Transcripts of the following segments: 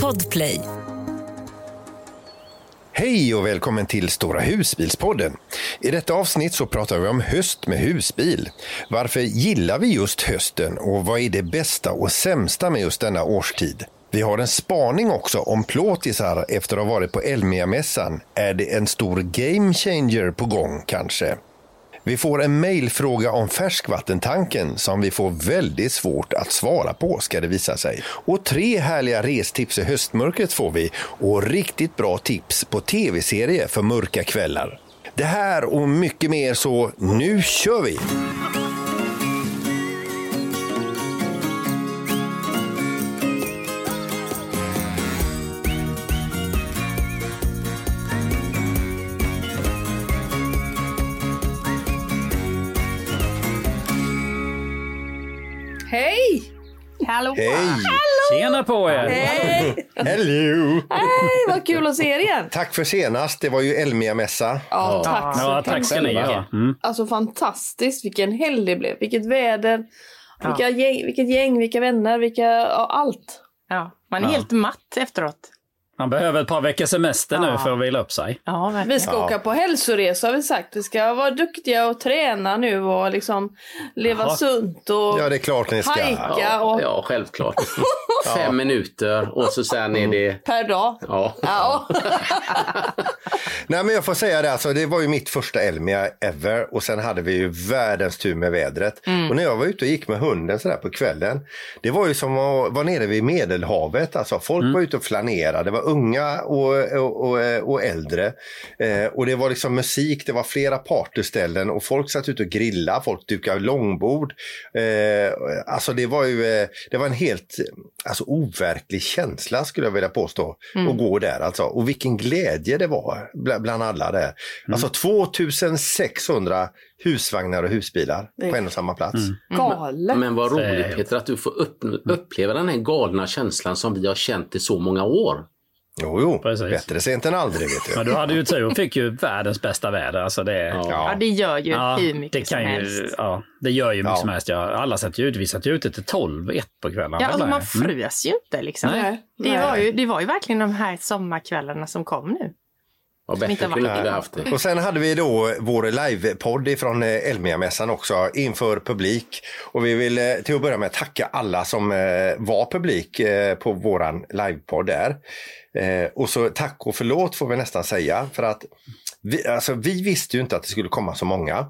Podplay. Hej och välkommen till Stora husbilspodden. I detta avsnitt så pratar vi om höst med husbil. Varför gillar vi just hösten och vad är det bästa och sämsta med just denna årstid? Vi har en spaning också om plåtisar efter att ha varit på Elmia-mässan. Är det en stor game changer på gång kanske? Vi får en mejlfråga om färskvattentanken som vi får väldigt svårt att svara på ska det visa sig. Och tre härliga restips i höstmörkret får vi och riktigt bra tips på tv-serie för mörka kvällar. Det här och mycket mer så nu kör vi! Hallå! Hej! Tjena på er! Hej! Hello! Hej, vad kul att se er igen! Tack för senast, det var ju Elmia-mässa. Ja, tack så Ja, tack ska ni ha. Mm. Alltså fantastiskt, vilken helg det blev. Vilket väder, vilka gäng, vilket gäng, vilka vänner, vilka, ja, allt. Ja, man är helt matt efteråt. Man behöver ett par veckors semester nu Ja. för att vila upp sig. Ja. Vi ska åka på hälsoresa har vi sagt. Vi ska vara duktiga och träna nu och liksom leva Jaha. sunt och Ja, det är klart ni ska. hajka och Ja, självklart. Fem minuter och så sen är det... per dag. Ja. Ja. Nej men jag får säga det, alltså, det var ju mitt första Elmia ever och sen hade vi ju världens tur med vädret. Och när jag var ute och gick med hunden sådär på kvällen, det var ju som att vara nere vid Medelhavet. Alltså, folk var ute och flanerade, det var unga och, och, och, och äldre. Eh, och det var liksom musik, det var flera partyställen och folk satt ute och grillade, folk dukade långbord. Eh, alltså det var ju eh, det var en helt alltså, overklig känsla skulle jag vilja påstå att gå där alltså. Och vilken glädje det var bla- bland alla där. Alltså 2600 husvagnar och husbilar på en och samma plats. Galet. Men vad roligt Peter att du får upp, uppleva den här galna känslan som vi har känt i så många år. Jo, jo, Precis. bättre sent än aldrig vet du. Men du hade ju tur och fick ju världens bästa väder. Alltså det, Ja. Ja, det gör ju Ja, hur mycket det kan som ju, helst. ja, det gör ju mycket Ja. som helst. Ja. Alla sätter ju ut, vi sätter ju ute till 12, 1 på kvällarna. Ja, alltså Eller? man Mm. frös ju inte liksom. Nej. Det, Nej. var ju, det var ju verkligen de här sommarkvällarna som kom nu. Vad bättre inte kunde inte vi haft det. Och sen hade vi då vår livepodd ifrån eh, Elmia-mässan också inför publik. Och vi vill eh, till att börja med tacka alla som eh, var publik på våran livepodd där. Och så tack och förlåt får vi nästan säga för att vi, alltså, vi visste ju inte att det skulle komma så många.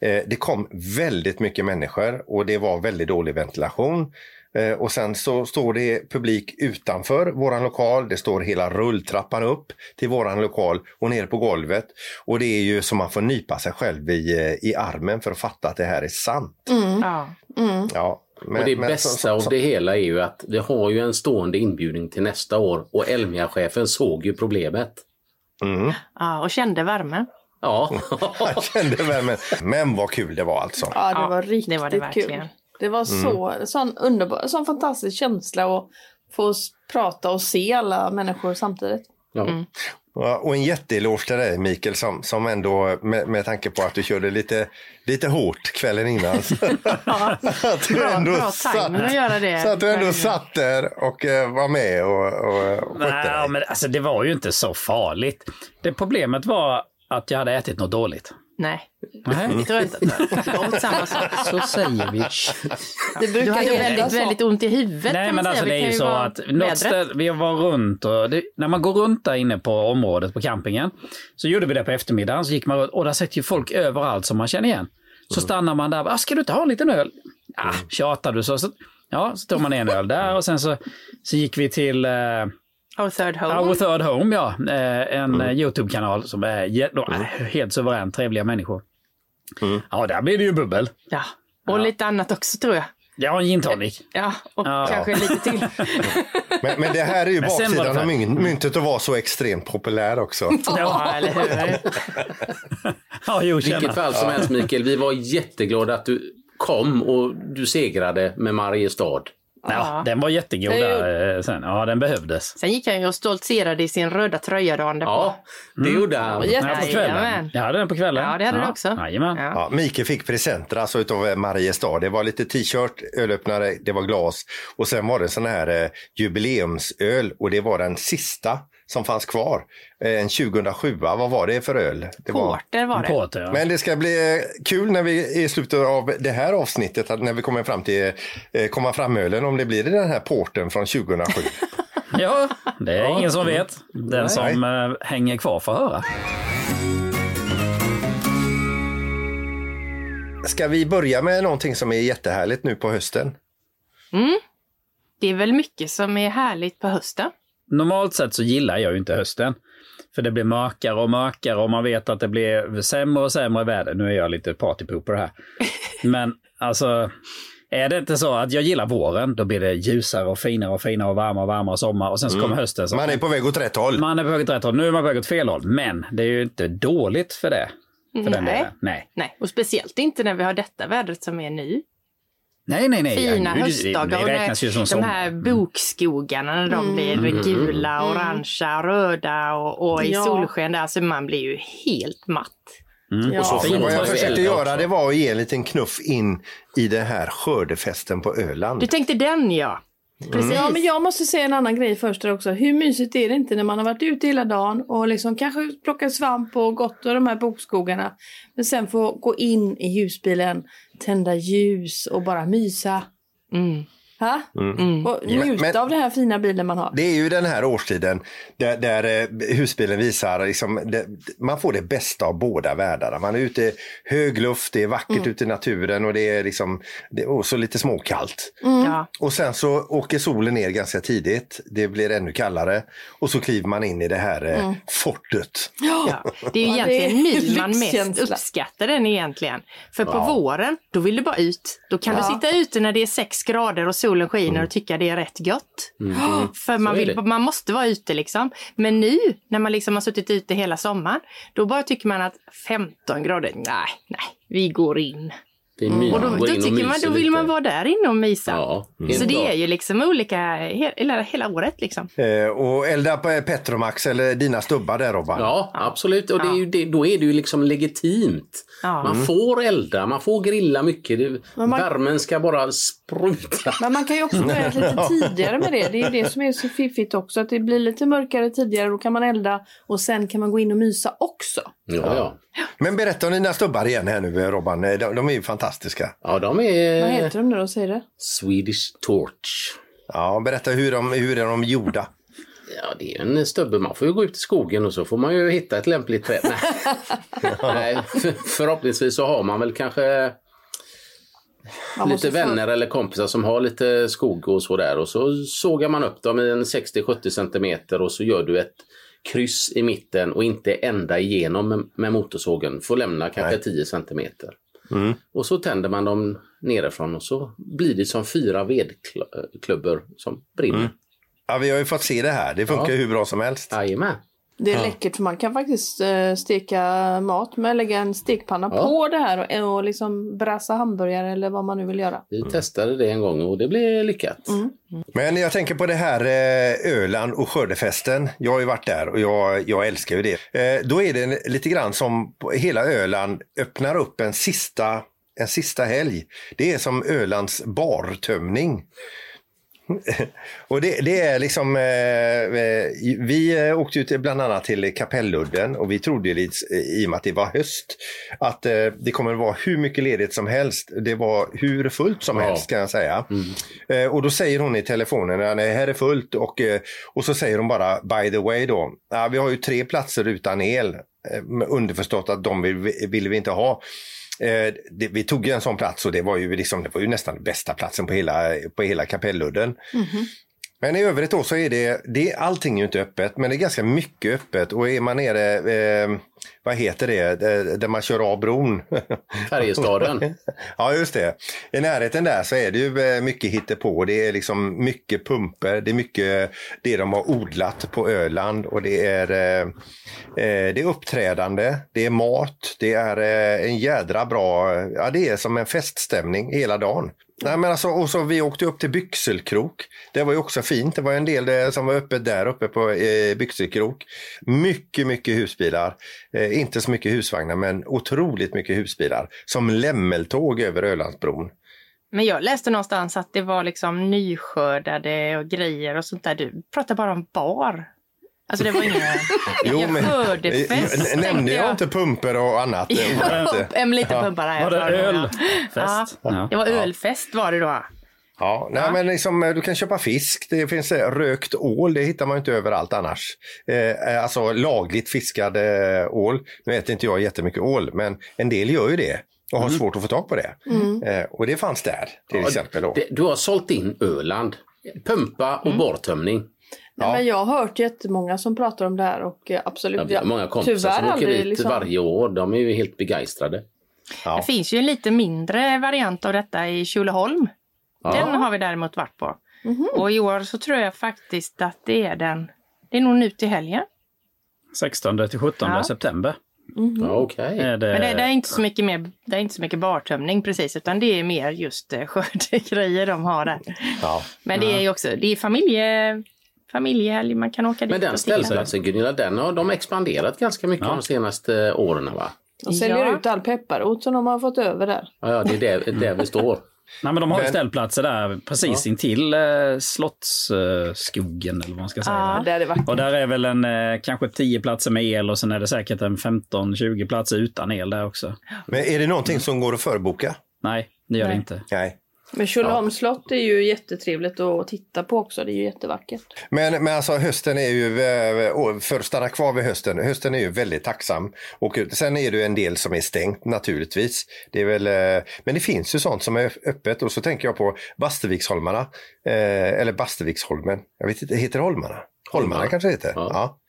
Det kom väldigt mycket människor och det var väldigt dålig ventilation. Eh, och sen så står det publik utanför våran lokal. Det står hela rulltrappan upp till våran lokal och ner på golvet. Och det är ju som man får nypa sig själv i, eh, i armen för att fatta att det här är sant. Ja. Ja, men, Och det men bästa så- av det hela är ju att vi har ju en stående inbjudning till nästa år och Elmia-chefen såg ju problemet. Mm, ja, och kände värmen. Ja, jag kände värmen. Men vad kul det var alltså. Ja, det var riktigt det var det kul. Det var så, sån underbar, sån fantastisk känsla att få prata och se alla människor samtidigt. ja. Ja, Och en jätteeloge till dig Mikael som, som ändå med, med tanke på att du körde lite, lite hårt kvällen innan. så att du Bra- ändå bra timing att göra det. Så att du ändå satt där och eh, var med och, och, och Nej, dig. men alltså det var ju inte så farligt. Det problemet var att jag hade ätit något dåligt. Nej, Nej. det tror jag inte. Jag åt samma sak. Så säger vi. Det Du brukar hade ju väldigt, väldigt ont i huvudet Nej kan man men alltså det är ju så att något ställe, vi var runt och det, när man går runt där inne på området på campingen så gjorde vi det på eftermiddagen så gick man runt och där sitter ju folk överallt som man känner igen. Så stannar man där, ah, ska du inte ha en liten öl? Ah, tjatar du så? så ja, så tog man en öl där och sen så, så gick vi till eh, Our third home. Our Third Home, ja. Eh, en eh, YouTube-kanal som är är helt suveränt trevliga människor. Ja, där blir det ju bubbel. Ja, och lite annat också tror jag. Ja, en gin tonic. Ja, och Ja. kanske lite till. Men, men det här är ju Men baksidan av myntet att vara så extremt populär också. Ja, eller hur? Ja, jo, I vilket fall som helst Mikael, vi var jätteglada att du kom och du segrade med Mariestad. Ja, den var jättegod där eh, sen. Ja, den behövdes. Sen gick han ju och stoltserade i sin röda tröja dagen därpå. Ja, det gjorde han. Jätte- Ja, på kvällen. Jag hade den på kvällen. Ja, det hade du också. Jajamän. Ja. Ja, Mikael fick presenter alltså utav Mariestad. Det var lite t-shirt, ölöppnare, det var glas och sen var det sån här eh, jubileumsöl och det var den sista som fanns kvar. Eh, en 2007, vad var det för öl? Det var... Porter var det. Porter, ja. Men det ska bli eh, kul när vi är i slutet av det här avsnittet, att när vi kommer fram till eh, komma fram-ölen, om det blir den här porten från 2007. Ja, det är ingen som vet. Den som eh, hänger kvar får höra. Ska vi börja med någonting som är jättehärligt nu på hösten? Det är väl mycket som är härligt på hösten. Normalt sett så gillar jag ju inte hösten. För det blir mörkare och mörkare och man vet att det blir sämre och sämre väder. Nu är jag lite partypooper här. Men alltså, är det inte så att jag gillar våren, då blir det ljusare och finare och finare och varmare och varmare sommar. Och sen så kommer hösten. Så Man är på väg åt rätt håll. man är på väg åt rätt håll. Nu är man på väg åt fel håll. Men det är ju inte dåligt för det. För den Nej. Nej. Nej, och speciellt inte när vi har detta vädret som är nu. Nej, nej, nej. Fina Ja, höstdagar. Det ju som de här bokskogarna när de blir gula, orangea, röda och, och i Ja. solsken där. Så man blir ju helt matt. Ja. Och så vad jag försökte göra det var att ge en liten knuff in i den här skördefesten på Öland. Du tänkte den ja. Precis. Ja, men jag måste säga en annan grej först där också. Hur mysigt är det inte när man har varit ute hela dagen och liksom kanske plockat svamp och gått och de här bokskogarna. Men sen få gå in i husbilen, tända ljus och bara mysa. Mm. Ha? Mm. Och Ja, njuta av den här fina bilen man har. Det är ju den här årstiden där, där eh, husbilen visar, liksom, det, man får det bästa av båda världarna. Man är ute i hög luft, det är vackert ute i naturen och det är liksom, det är också lite småkallt. Ja. Och sen så åker solen ner ganska tidigt, det blir ännu kallare och så kliver man in i det här eh, fortet. Ja, det är ju egentligen nu man mest uppskattar den egentligen. För på Ja. våren, då vill du bara ut. Då kan Ja. du sitta ute när det är sex grader och solen skiner och tycka det är rätt gött. För man, Så är vill, man måste vara ute liksom. Men nu när man liksom har suttit ute hela sommaren, då bara tycker man att 15 grader, nej, nej, vi går in. Det är my- Och då, då, tycker man, då vill lite. man vara där inne och mysa. Ja, Så helt det är ju liksom olika he, hela, hela året liksom. Eh, och elda på Petromax eller dina stubbar där Robban. Ja, absolut. Och det är ju det, då är det ju liksom legitimt. Ja. Man får elda, man får grilla mycket. Det, man- Värmen ska bara spruta. Men man kan ju också börja lite tidigare med det. Det är ju det som är så fiffigt också. Att det blir lite mörkare tidigare. Då kan man elda och sen kan man gå in och mysa också. Ja, ja. Men berätta om dina stubbar igen här nu Robban, Eh, de, de är ju fantastiska. Ja de Vad är heter de nu då? Säg det. Swedish Torch. Ja, berätta hur, de, hur är de gjorda? Ja, det är en stubbe. Man får ju gå ut i skogen och så får man ju hitta ett lämpligt träd. Nej, Nej för, förhoppningsvis så har man väl kanske lite vänner eller kompisar som har lite skog och så där. Och så sågar man upp dem i en 60-70 centimeter och så gör du ett kryss i mitten och inte ända igenom med, med motorsågen. Får lämna kanske Nej. 10 centimeter. Mm. Och så tänder man dem nerifrån och så blir det som fyra vedklubbor som brinner. Ja, vi har ju fått se det här, det funkar Ja. hur bra som helst. Jajamän. Det är läckert för man kan faktiskt eh, steka mat med lägga en stekpanna Ja. på det här och, och liksom brassa hamburgare eller vad man nu vill göra. Vi testade det en gång och det blev lyckat. Men jag tänker på det här eh, Öland och skördefesten. Jag har ju varit där och jag, jag älskar ju det. Eh, då är det lite grann som på hela Öland öppnar upp en sista, en sista helg. Det är som Ölands bartömning. Och det, det är liksom, eh, eh, vi eh, åkte till, bland annat till Kapelludden och vi trodde lite, eh, i och med att det var höst, att eh, det kommer att vara hur mycket ledigt som helst. Det var hur fullt som Ja. helst kan jag säga. Eh, och då säger hon i telefonen, nej, här är fullt och, och så säger hon bara, by the way då, ja, vi har ju tre platser utan el. Underförstått att de vill, vill vi inte ha. Eh, det, vi tog ju en sån plats och det var ju, liksom, det var ju nästan bästa platsen på hela, på hela Kapelludden. Mhm. Men i övrigt då så är det, det, allting är ju inte öppet, men det är ganska mycket öppet. Och är man nere, eh, vad heter det, eh, där man kör av bron? Färjestaden. ja, just det. I närheten där så är det ju eh, mycket hittepå. Det är liksom mycket pumper, det är mycket det de har odlat på Öland och det är, eh, eh, det är uppträdande, det är mat, det är eh, en jädra bra, ja det är som en feststämning hela dagen. Nej, men alltså, och så vi åkte upp till Byxelkrok. Det var ju också fint. Det var en del eh, som var öppet där uppe på eh, Byxelkrok. Mycket, mycket husbilar. Eh, inte så mycket husvagnar, men otroligt mycket husbilar. Som lämmeltåg över Ölandsbron. Men jag läste någonstans att det var liksom nyskördade och grejer och sånt där. Du pratar bara om bar. Alltså det var ingen, ingen skördefest. eh, tänkte Nämnde jag inte pumper och annat? Ja, en liten pumpar där. Var det jag ölfest? Ja. Ja. Det var ölfest var det då. Ja, nej, men liksom, eh, du kan köpa fisk. Det finns eh, rökt ål, det hittar man inte överallt annars. Eh, alltså lagligt fiskad eh, ål. Nu äter inte jag jättemycket ål, men en del gör ju det och har svårt att få tag på det. Eh, och det fanns där till exempel. Då. Det- Du har sålt in Öland. Pumpa och borrtömning. Nej, men jag har hört jättemånga som pratar om det här och eh, absolut. Ja, många kompisar tyvärr som åker aldrig dit liksom- varje år. De är ju helt begeistrade. Ja. Det finns ju en lite mindre variant av detta i Tjolöholm. Ja. Den har vi däremot varit på. Mhm. Och i år så tror jag faktiskt att det är den. Det är nog nu till helgen. 16 till 17 Ja. september. Ja, Okej. Är det, Men det, det, är inte så mycket mer, det är inte så mycket bartömning precis utan det är mer just eh, skördegrejer de har där. Ja. Men det är ju också, det är familje, familjehelg, man kan åka dit Men den titta. ställplatsen Gunilla, den har de expanderat ganska mycket Ja. de senaste åren va? De säljer Ja. ut all pepparrot som de har fått över där. Ja, ja det är där, där vi står. Nej, men de har ju Men- ställplatser där precis intill eh, Slottsskogen eller vad man ska säga. Ja. Det är det vackert. Och där är väl en eh, kanske 10 platser med el och sen är det säkert en 15-20 platser utan el där också. Men är det någonting som går att förboka? Nej, det gör Nej. det inte. Nej. Men Tjolöholms slott är ju jättetrevligt att titta på också. Det är ju jättevackert. Men, men alltså hösten är ju, eh, och för att stanna kvar vid hösten, hösten är ju väldigt tacksam. Och sen är det ju en del som är stängt naturligtvis. Det är väl, eh, men det finns ju sånt som är öppet och så tänker jag på Basteviksholmarna, eh, eller Basteviksholmen, jag vet inte, heter det Holmarna? Holmarna Holmarna. kanske det heter? Ja.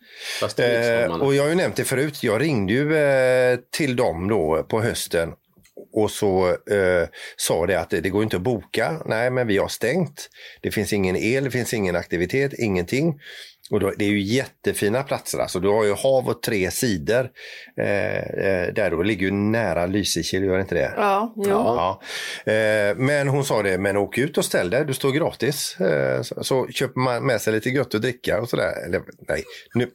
Ja. Eh, och jag har ju nämnt det förut, jag ringde ju eh, till dem då på hösten och så eh, sa det att det, det går inte att boka. Nej, men vi har stängt. Det finns ingen el, det finns ingen aktivitet, ingenting. Och då, det är ju jättefina platser. Alltså, du har ju hav och tre sidor. Eh, eh, där då ligger ju nära Lysekil, gör inte det? Ja, jo. Ja. Eh, men hon sa det, men åk ut och ställ dig, du står gratis. Eh, så, så köper man med sig lite gött att dricka och sådär. Eller nej, nu.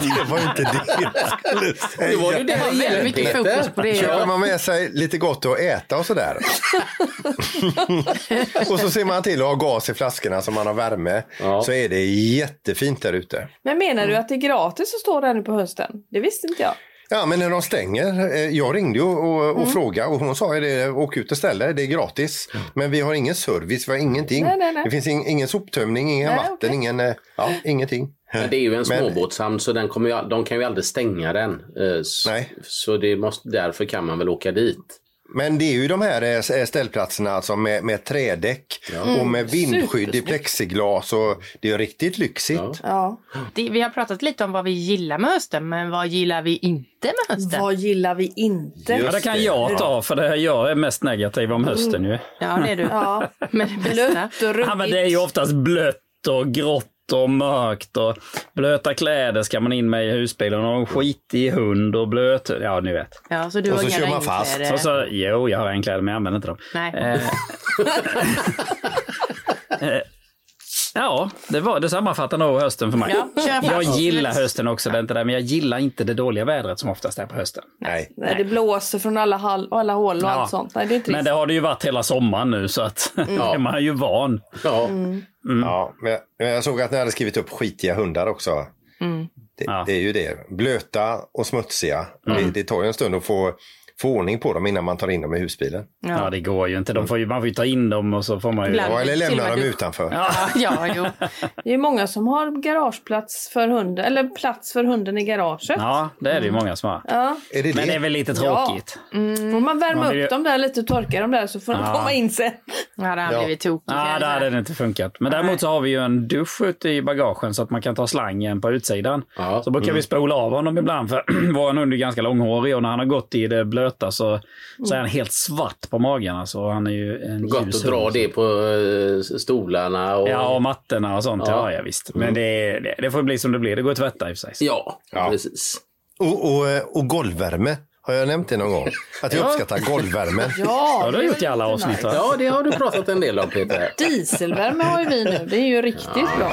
det var inte det jag skulle säga. Det var ju det Det var väldigt mycket fokus på det. Köper man med sig lite gott att äta och sådär. och så ser man till att ha gas i flaskorna så man har värme. Ja. Så är det jättefint där ute. Men menar du att det är gratis att stå där nu på hösten? Det visste inte jag. Ja, men när de stänger. eh, Jag ringde ju och, och frågade och hon sa ju det, åk ut och ställ dig, det är gratis. Men vi har ingen service, vi har ingenting. Nej, nej, nej. Det finns in, ingen soptömning, ingen Nej, vatten, okej. ingen, eh, ja, ingenting. Men det är ju en Men- småbåtshamn så den kommer ju, de kan ju aldrig stänga den. Eh, s- Nej. Så det måste, därför kan man väl åka dit. Men det är ju de här eh, ställplatserna alltså med, med trädäck och med vindskydd i plexiglas. Och det är riktigt lyxigt. Ja. Ja. Det, vi har pratat lite om vad vi gillar med hösten, men vad gillar vi inte med hösten? Vad gillar vi inte? Just Ja, det kan jag ta för det, jag är mest negativ om hösten ju. Ja, det är du. Ja, Men det bästa. blött och Ja, men det är ju oftast blött och grått och mörkt och blöta kläder ska man in med i husbilen och en skitig hund och blöt... Ja, ni vet. Ja, så du Och har så kör man fast. Och så, jo, jag har regnkläder men jag använder inte dem. Nej. Eh, ja, det, var, det sammanfattar nog hösten för mig. Ja. Jag gillar hösten också, det inte det, men jag gillar inte det dåliga vädret som oftast är på hösten. Nej. Nej, det blåser från alla, hall, alla håll och Ja. allt sånt. Nej, det. Men det har det ju varit hela sommaren nu så att det är man ju van. Ja. Mm. Ja, men jag, men jag såg att ni hade skrivit upp skitiga hundar också. Det, Ja. det är ju det. Blöta och smutsiga. Det, det tar ju en stund att få, få ordning på dem innan man tar in dem i husbilen. Ja, det går ju inte. De får ju, man får ju ta in dem och så får man ju... Ja, eller lämna dem du- utanför. Ja, ja, jo. Det är många som har garageplats för hunden, eller plats för hunden i garaget. Ja. Ja, det är det ju många som har. Är det Men det är det? väl lite Ja. tråkigt. Får man värma Man ju- upp dem där lite och torka dem där så får de Ja. komma in sen. Ja, det har Ja. blivit tokigt. Ja, där hade det inte funkat. Men däremot så har vi ju en dusch ute i bagagen så att man kan ta slangen på utsidan. Ja. Så brukar vi spola av honom ibland för vår hund är ganska långhårig och när han har gått i det blöta så, så är han helt svart på magen. Alltså, han är ju en Gott ljus att dra hund. det på eh, stolarna. Och... Ja, och mattorna och sånt. Ja, Ja. ja visst. Men det, det, det får bli som det blir. Det går att tvätta i och för sig. ja, Ja. precis. Och, och, och golvvärme Har jag nämnt det någon gång? Att jag uppskattar golvvärmen. Ja, Ja, det har du gjort i alla avsnitt. va? Ja, det har du pratat en del om Peter. Dieselvärme har ju vi nu. Det är ju riktigt bra.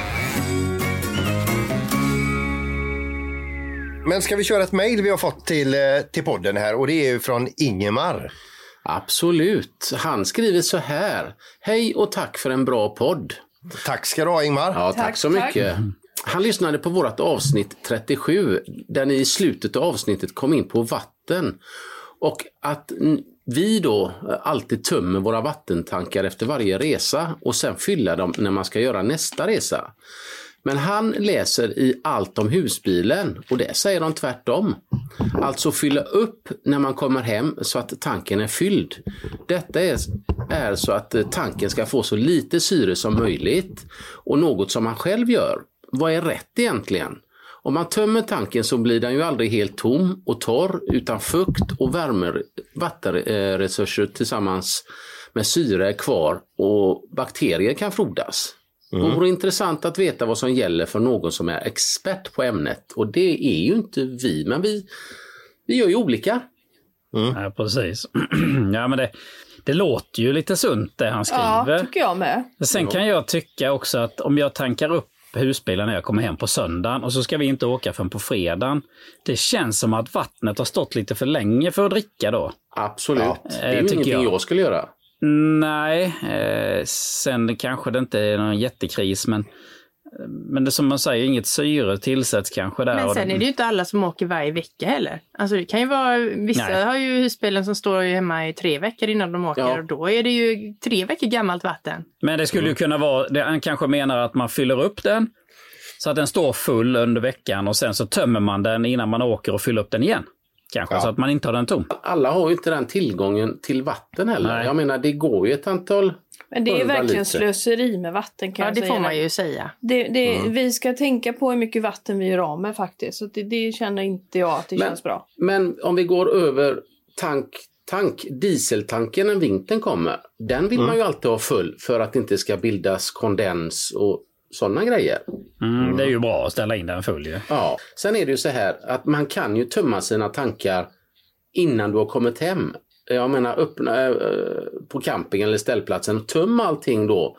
Men ska vi köra ett mejl vi har fått till, eh, till podden här och det är ju från Ingemar. Absolut. Han skriver så här. Hej och tack för en bra podd. Tack ska du ha Ingmar. Ja, tack, Tack, så tack. mycket. Han lyssnade på vårt avsnitt 37 där ni i slutet av avsnittet kom in på vatten. Och att vi då alltid tömmer våra vattentankar efter varje resa och sen fyller dem när man ska göra nästa resa. Men han läser i Allt om husbilen och det säger de tvärtom. Alltså fylla upp när man kommer hem så att tanken är fylld. Detta är, är så att eh, tanken ska få så lite syre som möjligt och något som man själv gör. Vad är rätt egentligen? Om man tömmer tanken så blir den ju aldrig helt tom och torr utan fukt och värme, vattenresurser tillsammans med syre är kvar och bakterier kan frodas. Det vore intressant att veta vad som gäller för någon som är expert på ämnet och det är ju inte vi, men vi, vi gör ju olika. Ja, precis. ja, men det, det låter ju lite sunt det han Ja, skriver. tycker jag med. Sen kan jag tycka också att om jag tankar upp husbilen när jag kommer hem på söndagen och så ska vi inte åka förrän på fredagen. Det känns som att vattnet har stått lite för länge för att dricka då. Absolut. det är eh, ju tycker ingenting jag. jag. skulle göra. Nej, eh, sen kanske det inte är någon jättekris men men det som man säger, inget syre tillsätts kanske där. Men sen det- är det ju inte alla som åker varje vecka heller. Alltså det kan ju vara, vissa Nej. har ju husbilen som står hemma i tre veckor innan de åker Ja. och då är det ju tre veckor gammalt vatten. Men det skulle ju kunna vara, det, han kanske menar att man fyller upp den så att den står full under veckan och sen så tömmer man den innan man åker och fyller upp den igen. Kanske så att man inte har den tom. Alla har ju inte den tillgången till vatten heller. Nej. Jag menar, det går ju ett antal Men det är verkligen liter. slöseri med vatten kan Ja, jag det säga. får man ju säga. Det, det, Mm. Vi ska tänka på hur mycket vatten vi gör av med faktiskt. Så det, det känner inte jag att det Men- känns bra. Men om vi går över tank, tank, dieseltanken när vintern kommer. Den vill man ju alltid ha full för att det inte ska bildas kondens och sådana grejer. Mm, Det är ju bra att ställa in den full ju. Ja. Sen är det ju så här att man kan ju tömma sina tankar innan du har kommit hem. Jag menar öppna eh, på campingen eller ställplatsen och töm allting då.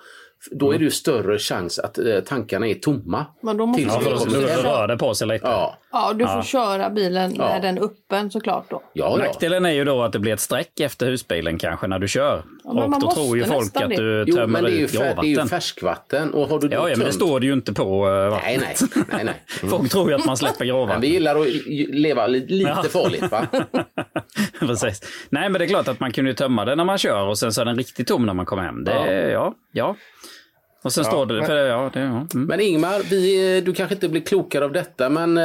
Då är det ju större chans att eh, tankarna är tomma. Men då måste Ja, för då, rör det på sig lite. Ja, Ja, du får Ja. köra bilen Ja. när den är öppen såklart då. ja, ja. Nackdelen är ju då att det blir ett streck efter husbilen kanske när du kör. Ja, men och man då måste tror ju folk att det. du Jo, tömmer men det är, ju ut fär, det är ju gråvatten. färskvatten. Och har du Ja, ja, men det står det ju inte på uh, Nej, vattnet. nej. nej, nej. Folk tror ju att man släpper Men gråvatten. vi gillar att leva li- lite Ja. farligt va? Precis. Nej, men det är klart att man kunde ju tömma den när man kör och sen så är den riktigt tom när man kommer hem. Det, ja. ja, ja. Och sen står det, men- för, ja, det, ja. Mm. Men Ingmar, vi, du kanske inte blir klokare av detta men eh,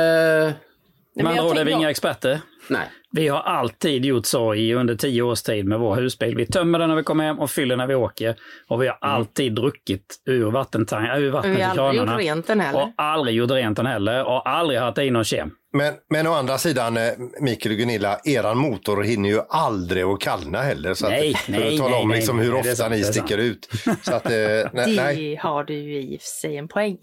men Men jag då är vi inga experter. nej. Vi har alltid gjort så i under tio års tid med vår husbil. Vi tömmer den när vi kommer hem och fyller när vi åker. Och vi har alltid druckit ur, vattentang- ur vattnet vi i har aldrig kranarna. gjort rent den heller. Och aldrig gjort rent den heller. Och aldrig haft i någon kem. Men, men å andra sidan, eh, Mikael och Gunilla, eran motor hinner ju aldrig att kallna heller. Så Nej, att, för nej, att tala nej, om liksom nej, hur det ofta sant, ni det sticker ut. Så att, eh, Det nej, nej. har du ju i och för sig en poäng.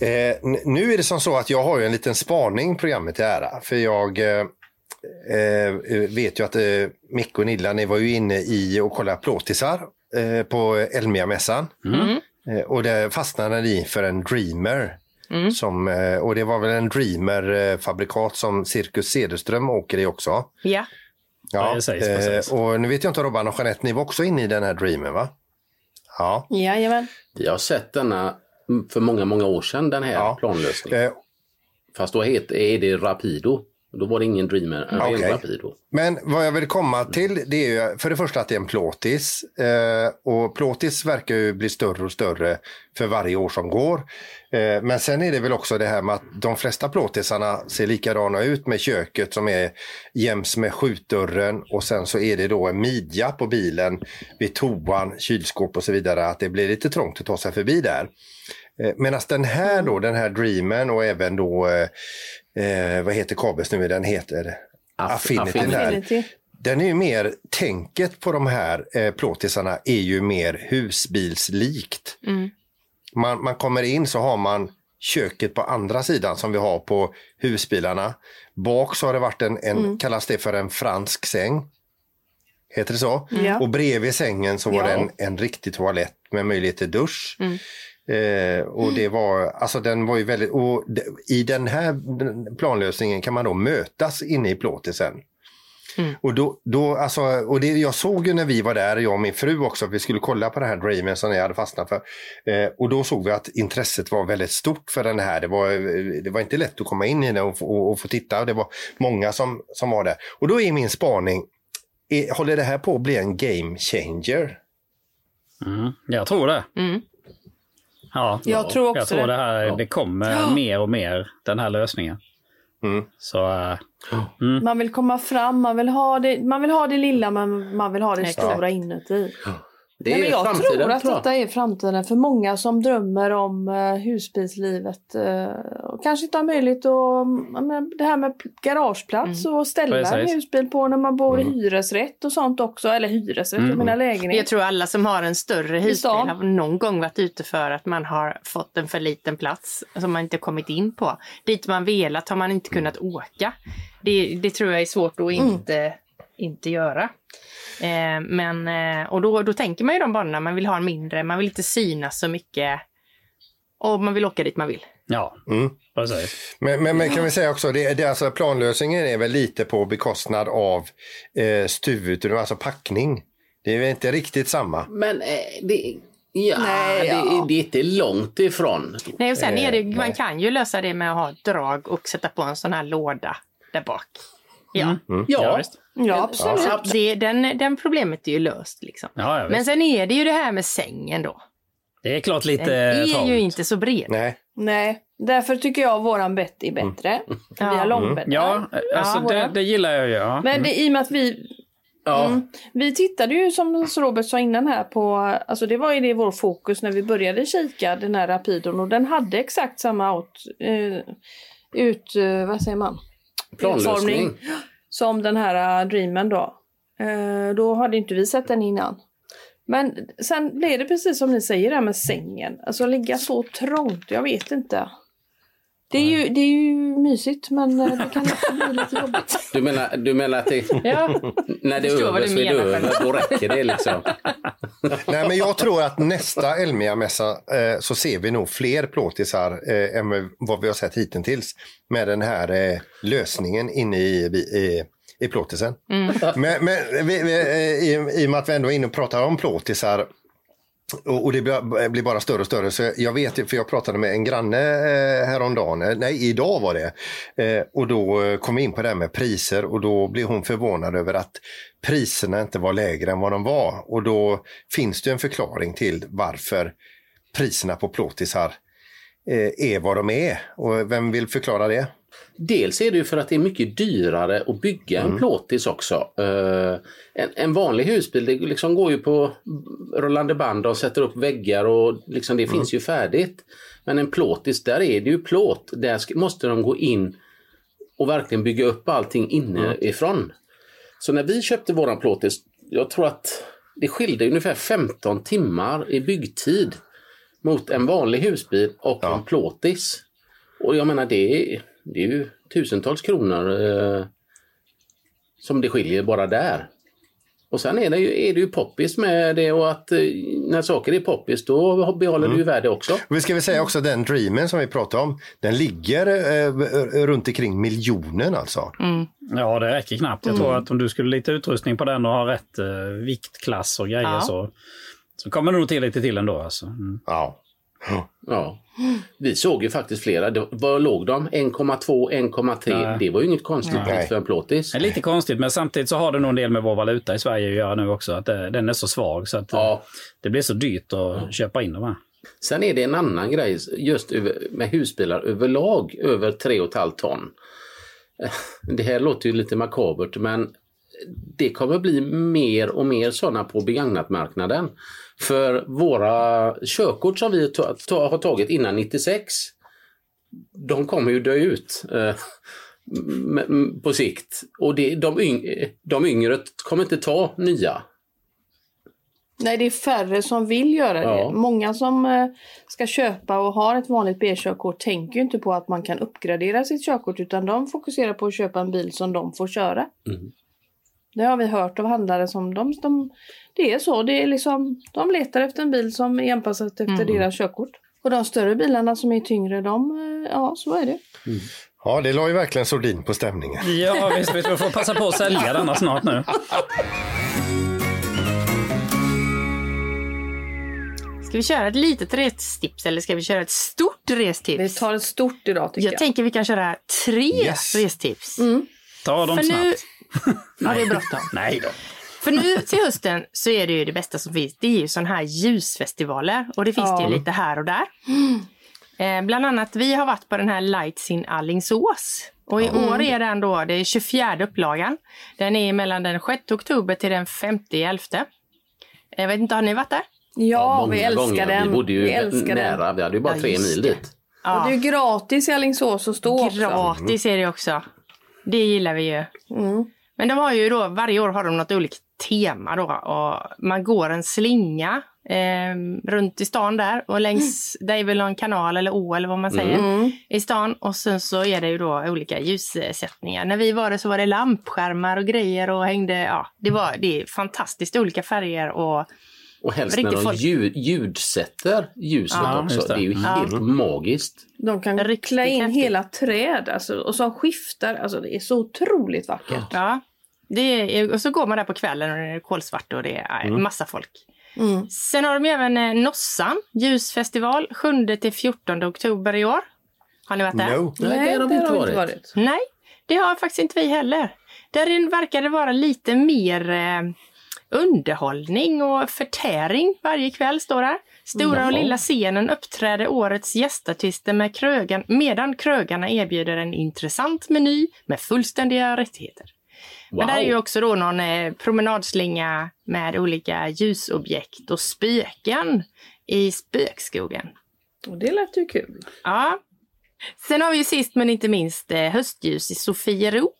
Eh, nu är det som så att jag har ju en liten spaning programmet till ära. För jag eh, eh, vet ju att eh, Micke och Nilla, ni var ju inne i och kollade plåtisar eh, på Elmia-mässan. Eh, och det fastnade ni för en Dreamer. Som, eh, och det var väl en Dreamer-fabrikat som Cirkus Cederström åker i också. Ja. Ja, precis, precis. eh, och nu vet jag inte Robban och Jeanette, ni var också inne i den här Dreamer va? Ja. Jajamän. Vi har sett denna mm, för många, många år sedan, den här Ja. planlösningen. Eh, Fast då heter, är det Rapido. Då var det ingen Dreamer, en Okej. ren Rapido. Men vad jag vill komma till det är ju för det första att det är en plåtis. Eh, och plåtis verkar ju bli större och större för varje år som går. Eh, men sen är det väl också det här med att de flesta plåtisarna ser likadana ut med köket som är jäms med skjutdörren och sen så är det då en midja på bilen vid toan, kylskåp och så vidare. Att det blir lite trångt att ta sig förbi där. Eh, Medan den här då, den här Dreamen och även då, eh, vad heter kabels nu? Den heter Affinity. Affinity. Där. Den är ju mer, tänket på de här eh, plåtisarna är ju mer husbilslikt. Man, man kommer in så har man köket på andra sidan som vi har på husbilarna. Bak så har det varit en, en kallas det för en fransk säng. Heter det så? Ja. Och bredvid sängen så var Ja. det en, en riktig toalett med möjlighet till dusch. Eh, och det var, alltså den var ju väldigt, och i den här planlösningen kan man då mötas inne i plåtisen. Och, då, då, alltså, och det, jag såg ju när vi var där, jag och min fru också, att vi skulle kolla på den här Dreamen som jag hade fastnat för. Eh, och då såg vi att intresset var väldigt stort för den här. Det var, det var inte lätt att komma in i den och, få- och, och få titta. Det var många som, som var där. Och då är min spaning, är, håller det här på att bli en game changer? Mm, jag tror det. Mm. Ja, Jag tror också jag tror det. här, det kommer mer och mer, den här lösningen. Mm. Så eh, Man vill komma fram, man vill ha det, man vill ha det lilla men man vill ha det Exakt. stora inuti. Det Nej, jag framtiden, tror att tror detta är framtiden för många som drömmer om uh, husbilslivet. eh, och kanske inte har möjlighet att, det här med garageplats och ställa en husbil på när man bor i hyresrätt och sånt också. Eller hyresrätt, jag menar lägenhet. Jag tror alla som har en större husbil har någon gång varit ute för att man har fått en för liten plats som man inte kommit in på. Dit man velat har man inte kunnat åka. Det, det tror jag är svårt att inte, inte göra. Eh, men, eh, och då, då tänker man ju de banorna, man vill ha en mindre, man vill inte synas så mycket. Och man vill åka dit man vill. ja, Mm. precis. Men, men, men kan vi säga också, det, det, alltså planlösningen är väl lite på bekostnad av eh, stuvutrymme, alltså packning. Det är väl inte riktigt samma. Men eh, det, ja, Nej, ja. Det, det är inte långt ifrån. Nej, och sen är det, Eh, man nej. kan ju lösa det med att ha ett drag och sätta på en sån här låda där bak. Ja, Ja, Ja, visst. Ja, absolut. så det, den, den problemet är ju löst liksom. Ja, ja, Men sen är det ju det här med sängen då. Det är klart Den lite är trångt. ju inte så bred. Nej. Nej, därför tycker jag våran bett är bättre. Vi har Ja. långbäddar. Ja, alltså Ja, det, det gillar jag ju. Ja. Men det, i och med att vi Ja. Mm. Vi tittade ju som Robert sa innan här på, alltså det var ju det vår fokus när vi började kika den här Rapidon och den hade exakt samma out, eh, ut, eh, vad säger man? Planlösning. Utformning som den här äh, Dreamen då. Eh, då hade inte vi sett den innan. Men sen blev det precis som ni säger där med sängen. Alltså ligga så trångt, jag vet inte. Det är ju, det är ju mysigt men eh, det kan också bli lite jobbigt. Du menar, du menar att det, Ja. när det är över du så är det över, då räcker det liksom. Nej, men jag tror att nästa Elmia-mässa eh, så ser vi nog fler plåtisar eh, än vad vi har sett hittills med den här eh, lösningen inne i, i, i plåtisen. Men, men vi, vi, eh, i, i och med att vi ändå är inne och pratar om plåtisar och, och det blir, eh, blir bara större och större. Så jag vet, för jag pratade med en granne eh, häromdagen, eh, nej idag var det. Eh, och då kom vi in på det här med priser och då blev hon förvånad över att priserna inte var lägre än vad de var. Och då finns det en förklaring till varför priserna på plåtisar eh, är vad de är. Och vem vill förklara det? Dels är det ju för att det är mycket dyrare att bygga en plåtis också. Eh, en, en vanlig husbil det liksom går ju på rullande band och sätter upp väggar och liksom det finns ju färdigt. Men en plåtis, där är det ju plåt. Där måste de gå in och verkligen bygga upp allting inifrån. Så när vi köpte våran plåtis, jag tror att det skilde ungefär 15 timmar i byggtid mot en vanlig husbil och en plåtis. Och jag menar det är, det är ju tusentals kronor eh, som det skiljer bara där. Och sen är det ju, är det ju poppis med det och att eh, när saker är poppis då behåller det ju värde också. Och vi ska väl säga också den Dreamen som vi pratade om, den ligger eh, runt omkring miljonen alltså. Ja, det räcker knappt. Jag tror att om du skulle lite utrustning på den och ha rätt eh, viktklass och grejer Ja. så, så kommer det nog till lite till ändå. Alltså. Mm. Ja. Ja. Vi såg ju faktiskt flera. Det- Var låg de? 1,2, 1,3. Nej. Det var ju inget konstigt Nej. för en plåtis. Det är lite konstigt, men samtidigt så har det nog en del med vår valuta i Sverige att göra nu också. Att det, den är så svag så att eh, Ja. det blir så dyrt att köpa in de här. Sen är det en annan grej just med husbilar överlag över 3,5 ton. Eh, Det här låter ju lite makabert men det kommer bli mer och mer sådana på begagnatmarknaden. För våra körkort som vi ta, ta, har tagit innan 96 de kommer ju dö ut eh, på sikt. Och det, de, yng, de yngre kommer inte ta nya. Nej, det är färre som vill göra Ja. det. Många som eh, ska köpa och har ett vanligt B-körkort tänker inte på att man kan uppgradera sitt körkort utan de fokuserar på att köpa en bil som de får köra. Mm. Det har vi hört av handlare som de, de det är så, det är liksom, de letar efter en bil som är anpassad efter Mm. deras körkort. Och de större bilarna som är tyngre, de, eh, ja så är det. Ja, det la ju verkligen sordin på stämningen. Ja, visst, vi får passa på att sälja denna snart nu. Ska vi köra ett litet restips eller ska vi köra ett stort restips? Vi tar ett stort idag tycker jag jag. tänker vi kan köra tre Yes. restips. Ta dem För nu... snabbt. Ja, det är bråttom. Nej då. För nu till hösten så är det ju det bästa som finns. Det är ju sådana här ljusfestivaler. Och det finns det ju lite här och där. Eh, bland annat, vi har varit på den här Lights in Allingsås. Och i år är den då, det är 24 upplagan. Den är mellan den 6 oktober till den 5 11. Jag vet inte, har ni varit där? Ja, många vi älskar gånger. den. Vi bodde ju vi älskar nära. den. Vi hade ju bara Ja, tre mil det. dit. Och det är ju gratis i Alingsås att stå också. Gratis är det också. Det gillar vi ju. Mm. Men de har ju då, varje år har de något olika tema då. Och man går en slinga eh, runt i stan där och längs, det är väl någon kanal eller å eller vad man säger, Mm. i stan. Och sen så är det ju då olika ljussättningar. När vi var där så var det lampskärmar och grejer och hängde, ja, det var, det är fantastiskt olika färger och Och helst Riktigt när de folk. ljud, ljudsätter ljuset Ja, också. Det. det. är ju helt magiskt. De kan Riktigt klä in häftigt. hela träd alltså, och som skiftar. Alltså det är så otroligt vackert. ja. Det är, och så går man där på kvällen och det är kolsvart och det är Mm. massa folk. Mm. Sen har de även eh, Nossan ljusfestival 7 till 14 oktober i år. Har ni varit där? No. Nej, det har de inte varit. Nej, det har faktiskt inte vi heller. Där verkar det vara lite mer eh, underhållning och förtäring varje kväll står där. Stora och lilla scenen uppträder årets gästartister med krögan, medan krögarna erbjuder en intressant meny med fullständiga rättigheter. Men där är ju också då någon eh, promenadslinga med olika ljusobjekt och spöken i spökskogen. Och det lät ju kul. Ja. Sen har vi ju sist men inte minst eh, höstljus i Sofiero.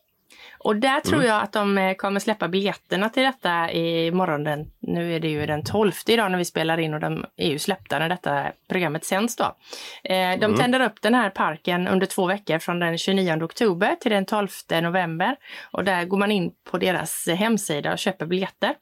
Och där tror jag att de eh, kommer släppa biljetterna till detta i morgon. Den, nu är det ju den 12 idag när vi spelar in och de är ju släppta när detta programmet sänds då. Eh, de tänder upp den här parken under två veckor från den 29 oktober till den 12 november. Och där går man in på deras hemsida och köper biljetter.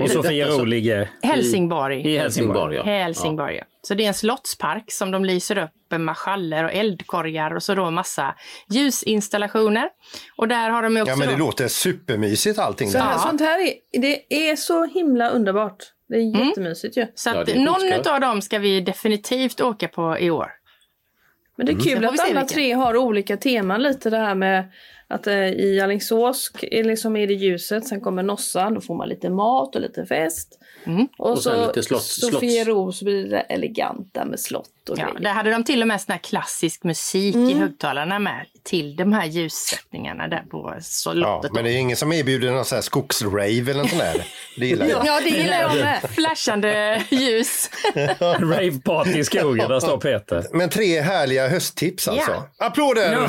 Och Sofia Ro ligger Helsingborg. i Helsingborg. ja. Helsingborg, ja. Så det är en slottspark som de lyser upp med marschaller och eldkorgar och så då massa ljusinstallationer. Och där har de också Ja, men det då... låter supermysigt allting. Så Ja. Sånt här är, det är så himla underbart. Det är jättemysigt ju. Så Ja, att är någon av dem ska vi definitivt åka på i år. Men det är kul får vi att alla tre har olika teman lite det här med att eh, i Alingsås är, liksom är det ljuset, sen kommer Nossan, då får man lite mat och lite fest. Mm. Och, Och så lite slott- Sofiero så blir det eleganta med slott och Ja, grejer. där hade de till och med sån här klassisk musik i högtalarna med till de här ljussättningar där på Ja, slottet. men det är ingen som erbjuder någon sån här skogsrave eller något sånt där. Det gillar jag. Ja, det gillar jag med. Flashande ljus. Rave party i skogen, där står Peter. Men tre härliga hösttips alltså. Ja. Applåder!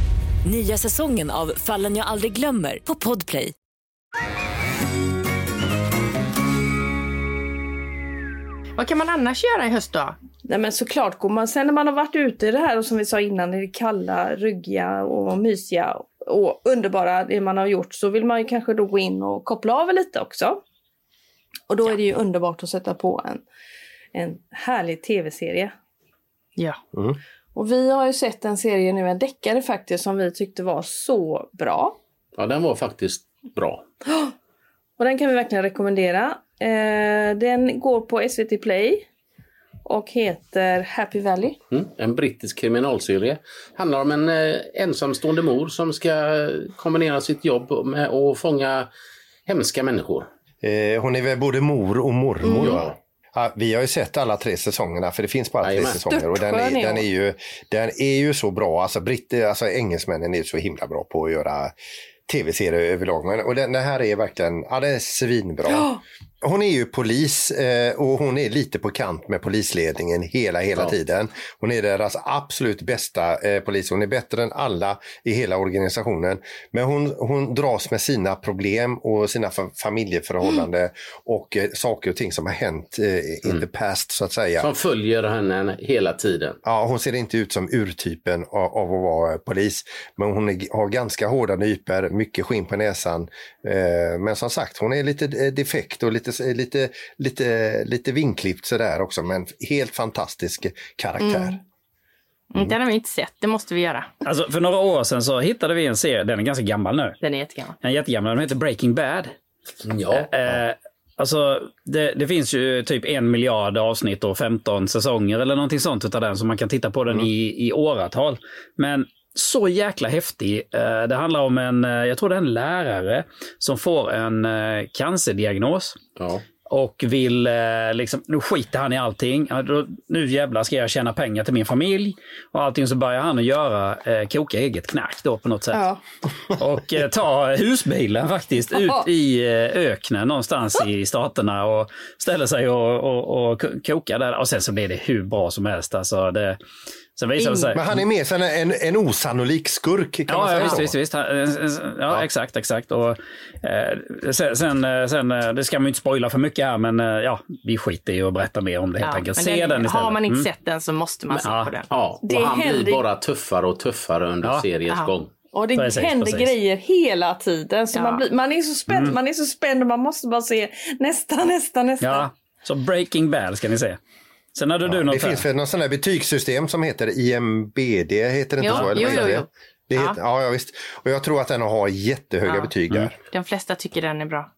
Nya säsongen av Fallen jag aldrig glömmer på Podplay. Vad kan man annars göra i höst då? Nej men såklart går man, sen när man har varit ute i det här och som vi sa innan, i det kalla, ryggiga och mysiga och underbara det man har gjort så vill man ju kanske då gå in och koppla av lite också. Och då är det ju underbart att sätta på en, en härlig tv-serie. Ja. Och vi har ju sett en serie nu, en deckare faktiskt, som vi tyckte var så bra. Ja, den var faktiskt bra. Och den kan vi verkligen rekommendera. Eh, den går på SVT Play och heter Happy Valley. Mm. En brittisk kriminalserie. Handlar om en eh, ensamstående mor som ska kombinera sitt jobb med att fånga hemska människor. Eh, hon är väl både mor och mormor. Mm. va? Ja, vi har ju sett alla tre säsongerna, för det finns bara tre Jajamän. säsonger. Och den, är, den, är ju, den är ju så bra. Alltså, britter, alltså engelsmännen är så himla bra på att göra tv-serier överlag. Men, och den, den här är verkligen ja, den är svinbra. Hon är ju polis eh, och hon är lite på kant med polisledningen hela, hela Ja. tiden. Hon är deras absolut bästa eh, polis. Hon är bättre än alla i hela organisationen. Men hon, hon dras med sina problem och sina fa- familjeförhållanden och eh, saker och ting som har hänt eh, in the past så att säga. Som följer henne hela tiden. Ja, hon ser inte ut som urtypen av, av att vara polis. Men hon är, har ganska hårda nyper, mycket skinn på näsan. Eh, men som sagt, hon är lite eh, defekt och lite, lite, lite, lite vinklippt sådär också. Men helt fantastisk karaktär. Mm. Den har vi inte sett, det måste vi göra. Alltså, för några år sedan så hittade vi en serie, den är ganska gammal nu. Den är jättegammal. Den är jättegammal, den heter Breaking Bad. Ja. Eh, alltså, det, det finns ju typ en miljard avsnitt och 15 säsonger eller någonting sånt utav den, så man kan titta på den i, i åratal. Men så jäkla häftig. Eh, det handlar om en, eh, jag tror det är en lärare som får en eh, cancerdiagnos. ja. Och vill, liksom, nu skiter han i allting. Nu jävlar ska jag tjäna pengar till min familj. Och allting så börjar han att göra, eh, koka eget knark då på något sätt. Ja. Och eh, ta husbilen faktiskt ut i öknen någonstans i staterna och ställer sig och, och, och ko- kokar där. Och sen så blir det hur bra som helst. Alltså det, sen visar det sig... Men han är mer som en, en osannolik skurk kan man Ja, ja säga visst, så. visst, visst. Han- eh, Ja, exakt, exakt. Och, eh, sen, sen, eh, sen, eh, det ska man ju inte spoila för mycket här, men eh, ja, vi skiter i att berätta mer om det helt Ja, enkelt. Se den, istället. har man inte Mm. sett den så måste man se ja. på den. ja. Det Och han händer- blir bara tuffare och tuffare under Ja. seriens Ja. gång. Och det Precis, händer precis. grejer hela tiden. Så Ja. man, blir, man, är så spänd, man är så spänd och man måste bara se nästa, nästa, nästa. Ja, så Breaking Bad ska ni se. Sen hade du Det något finns här. väl något sånt betygssystem som heter IMBD, heter det inte Jo, så? Eller jo, jo, det? jo. Det Ja. heter, ja. ja, visst. Och jag tror att den har jättehöga Ja. betyg där. De flesta tycker den är bra.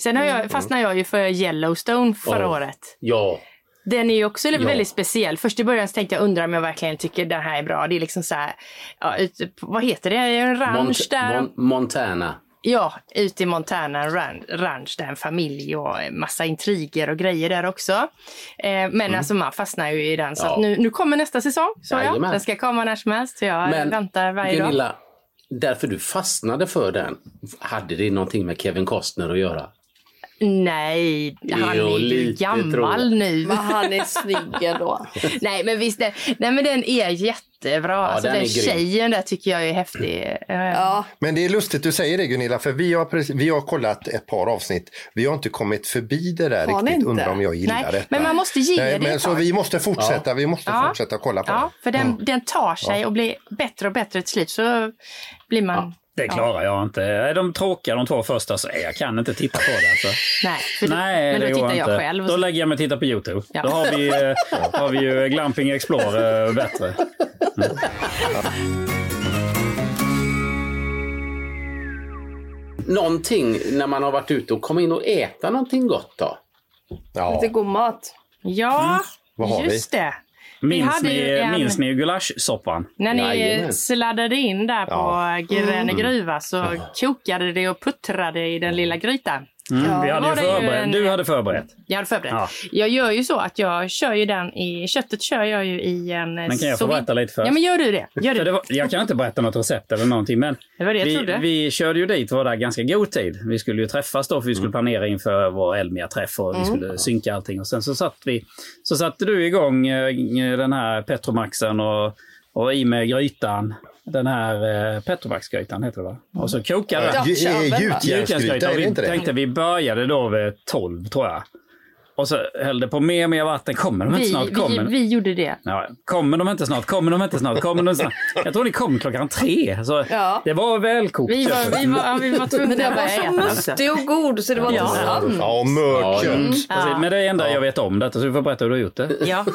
Sen har jag, fastnade jag ju för Yellowstone förra Åh. året. Ja. Den är ju också Ja. väldigt speciell. Först i början så tänkte jag undra om jag verkligen tycker den här är bra. Det är liksom så här, ja, vad heter det, en ranch Mont- där. Mon- Montana. Ja, ute i Montana, ranch där en familj och massa intriger och grejer där också. Eh, men alltså man fastnar ju i den. Så Ja. att nu, nu kommer nästa säsong, så jag. Den ska komma när som helst. Så jag Men väntar varje dag. Gunilla, därför du fastnade för den, hade det någonting med Kevin Costner att göra? Nej, han Jo, är ju gammal nu. Men han är snygg ändå. nej, men visst, den, nej, men den är jättebra. alltså, den den är grym. tjejen där tycker jag är häftig. Ja. Men det är lustigt du säger det Gunilla, för vi har, precis, vi har kollat ett par avsnitt. Vi har inte kommit förbi det där Har riktigt. Undrar om jag gillar Nej, detta. men man måste ge Nej, det men Så vi måste fortsätta, vi måste Ja. fortsätta kolla på Ja, det. för den, den tar sig och blir bättre och bättre till slut. Så blir man... Det klarar jag inte. Är de tråkiga de två första så jag kan inte titta på det. Alltså. Nej, för då- Nej, men då det tittar går jag inte. själv. Då lägger jag mig och tittar på Youtube. Ja. Då har vi, eh, har vi ju Glamping Explorer bättre. Någonting när man har varit ute och kommit in och äta någonting gott då? Ja. Lite god mat. Ja, Vad har vi? just det. Minns hade ni, en- minns ni gulaschsoppan? När ni Jajamän. sladdade in där på Ja. Gröna Gruva så kokade det och puttrade i den lilla grytan. Mm, Ja, vi hade ju förberett. en- Du hade förberett. Jag hade förberett. Ja. Jag gör ju så att jag kör ju den i... Köttet kör jag ju i en... Men kan jag få berätta lite först? Ja, men gör du det. Gör du det var, jag kan inte berätta något recept eller någonting, men Det var det jag vi, trodde. vi körde ju dit var där ganska god tid. Vi skulle ju träffas då, för vi skulle planera inför vår Elmia-träff och vi skulle synka allting. Och sen så satt vi, så satte du igång eh, den här Petromaxen och, och i med grytan. Den här eh, Petromax-grytan heter det va? Och så kokade Ja. Ju- Dutch oven, va? Gjutjärnsgryta, är det vi inte det? tänkte vi började då vid 12 tror jag. och så höll det på mer och mer vatten. Kommer de inte Vi, snart? vi, Kommer. vi gjorde det. Ja, kommer de inte snart? Kommer de inte snart? Kommer de inte snart? Jag tror ni kom klockan tre. Så Ja. Det var välkokt. Vi var, vi var, ja, vi var tvungna den var så mustig och god så det var Ja. inte sant. Ja, mört Ja, mm. Precis, Men det är det enda jag vet om detta, så du får berätta hur du har gjort det. Ja.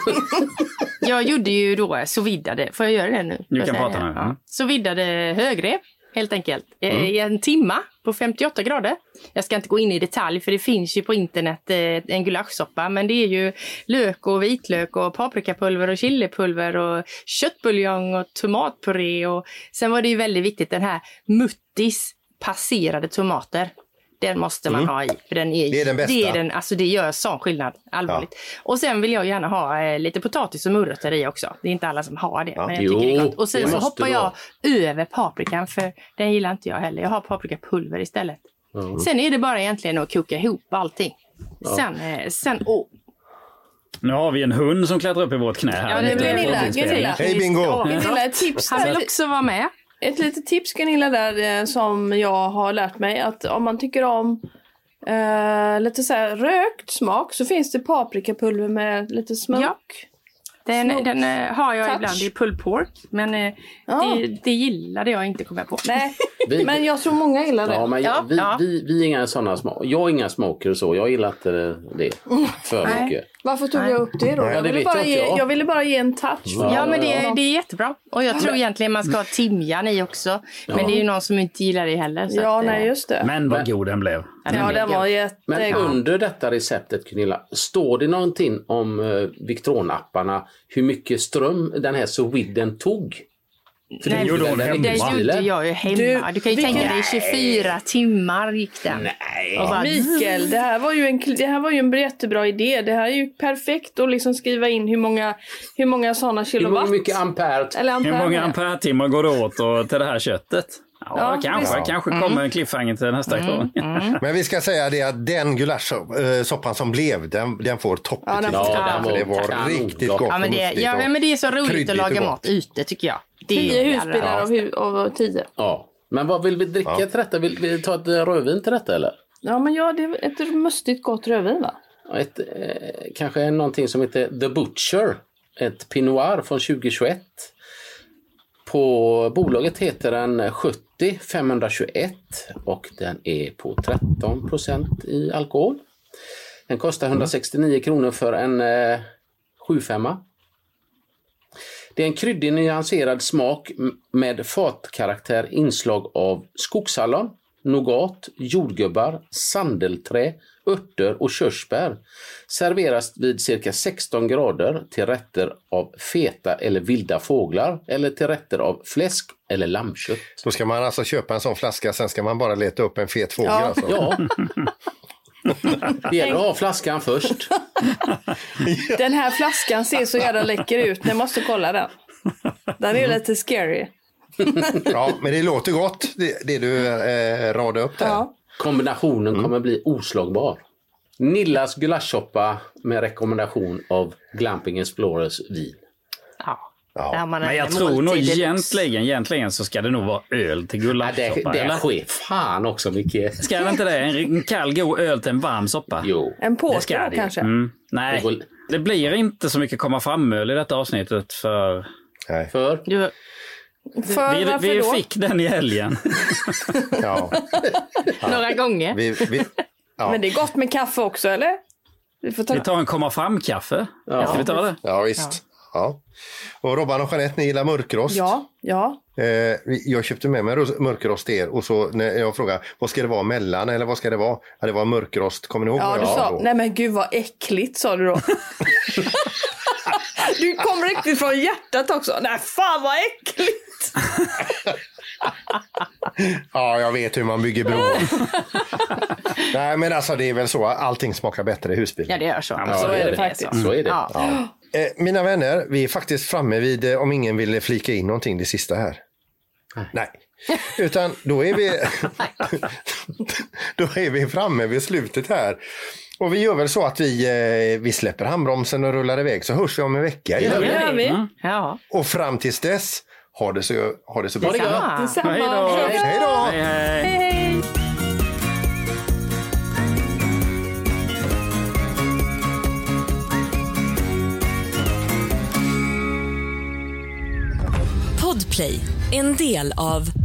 Jag gjorde ju då så viddade, får jag göra det nu? Du kan prata nu, mm. Ja. Så viddade högre, helt enkelt, eh, i en timma på 58 grader. Jag ska inte gå in i detalj för det finns ju på internet eh, en gulaschsoppa men det är ju lök och vitlök och paprikapulver och chilipulver och köttbuljong och tomatpuré och sen var det ju väldigt viktigt den här muttis passerade tomater. Den måste man ha i. För den är, Det är den bästa. Det, är den, alltså det gör sån skillnad. Allvarligt. Och sen vill jag gärna ha eh, lite potatis och morötter i också. Det är inte alla som har det. Men jag tycker det är gott. Och sen så hoppar jag över paprikan för den gillar inte jag heller. Jag har paprikapulver istället. Sen är det bara egentligen att koka ihop allting. Sen, eh, sen oh, Nu har vi en hund som klättrar upp i vårt knä här. Ja, det blir Gunilla. Hej Bingo! Gunilla, ett tips, han vill också vara med. Ett litet tips Gunilla där eh, som jag har lärt mig att om man tycker om eh, lite så här rökt smak så finns det paprikapulver med lite smoke. Ja. Den, den eh, har jag touch. ibland i pulled pork. Men eh, Ja. det, det gillade jag inte kom jag på. Nej, Vi- men jag tror många gillar det. Ja, men Ja, vi. Vi, vi är inga sådana små. Jag är inga smoker och så. Jag gillar inte det för Nej. Varför tog jag upp det då? Ja, det jag, ville vet bara jag ge, inte, ja. jag ville bara ge en touch. Ja, men det, det är jättebra. Och jag tror egentligen man ska ha timjan i också. Men det är ju någon som inte gillar det heller. Så Ja, att, eh, nej just det. Men vad god den blev. ja, den Ja, den var. Men under detta receptet Gunilla, står det någonting om uh, Victronapparna, hur mycket ström den här sous tog? För Nej, gjorde hon det hemma. gjorde jag ju hemma. Du, Du, kan ju tänka dig 24 timmar gick den. Nej. Bara, Mikael, det här var ju en, det här var ju en jättebra idé. Det här är ju perfekt att liksom skriva in hur många, hur många sådana Hur kilowatt. mycket ampere? eller Hur ampere. många ampere-timmar går det åt och, till det här köttet? Ja, Ja, kanske. visst. Kanske kommer en cliffhanger till nästa gång. Men vi ska säga det att den gulaschsoppan som blev, den, den får toppbetyg. Ja, den får- Ja, den För var det var riktigt gott Ja, men det, ja, men det är så roligt att laga mat ute tycker jag. Det Tio är husbilar av, hu- av tio. Ja. Men vad vill vi dricka till detta? Vill vi ta ett rödvin till detta eller? Ja, men ja, det är ett mustigt gott rödvin va? Ett, eh, kanske någonting som heter The Butcher. Ett Pinot Noir från 2021. På bolaget heter den 70 521 och den är på 13 procent i alkohol. Den kostar 169 kronor för en eh, 75 Det är en kryddig nyanserad smak med fatkaraktär inslag av skogshallon, nougat, jordgubbar, sandelträ, örter och körsbär. Serveras vid cirka 16 grader till rätter av feta eller vilda fåglar eller till rätter av fläsk eller lammkött. Då ska man alltså köpa en sån flaska, sen ska man bara leta upp en fet fågel. Ja. Alltså. Ja. Det gäller att ha flaskan först. Den här flaskan ser så jävla läcker ut. Ni måste kolla den. Den är lite scary. Ja, men det låter gott det, det du eh, radade upp där. Ja. Kombinationen kommer bli oslagbar. Nillas gulaschsoppa med rekommendation av Glamping Explorers vin. Ja. Ja. Men en jag tror nog egentligen, egentligen så ska det nog vara öl till Ja, det, gulaschsoppa. det eller? sker fan också mycket. Ska det inte det? En, en kall god öl till en varm soppa? Jo. En Det påse det kanske. Mm. Nej, Det det blir inte så mycket komma fram-öl i detta avsnittet för Nej. För Du, För vi, vi fick den i helgen. Ja. några gånger. Vi, vi, ja. Men det är gott med kaffe också eller? Vi får ta... Vi tar en komma fram-kaffe. Ja. Ska vi ta det? ja, visst. Ja. Och Robban och Jeanette, ni gillar mörkrost. Ja, ja. Eh, jag köpte med mig ros- mörkrost till er och så när jag frågade vad ska det vara mellan eller vad ska det vara? Ja, det var mörkrost, kommer ni ihåg Ja, du jag sa, då? nej men gud vad äckligt sa du då. du kom riktigt från hjärtat också. Nej fan vad äckligt. Ja, jag vet hur man bygger broar. nej, men alltså det är väl så, allting smakar bättre i husbil. Ja, det gör så. Ja, så är det så. faktiskt. så är det. Ja. Eh, mina vänner, vi är faktiskt framme vid, eh, om ingen ville flika in någonting det sista här. Nej. Utan då är vi då är vi framme vid slutet här. Och vi gör väl så att vi, eh, vi släpper handbromsen och rullar iväg så hörs vi om en vecka. Det gör vi. Ja. Och fram tills dess, ha det så, ha det så bra. Detsamma. Hej då. Hej då! Podplay, en del av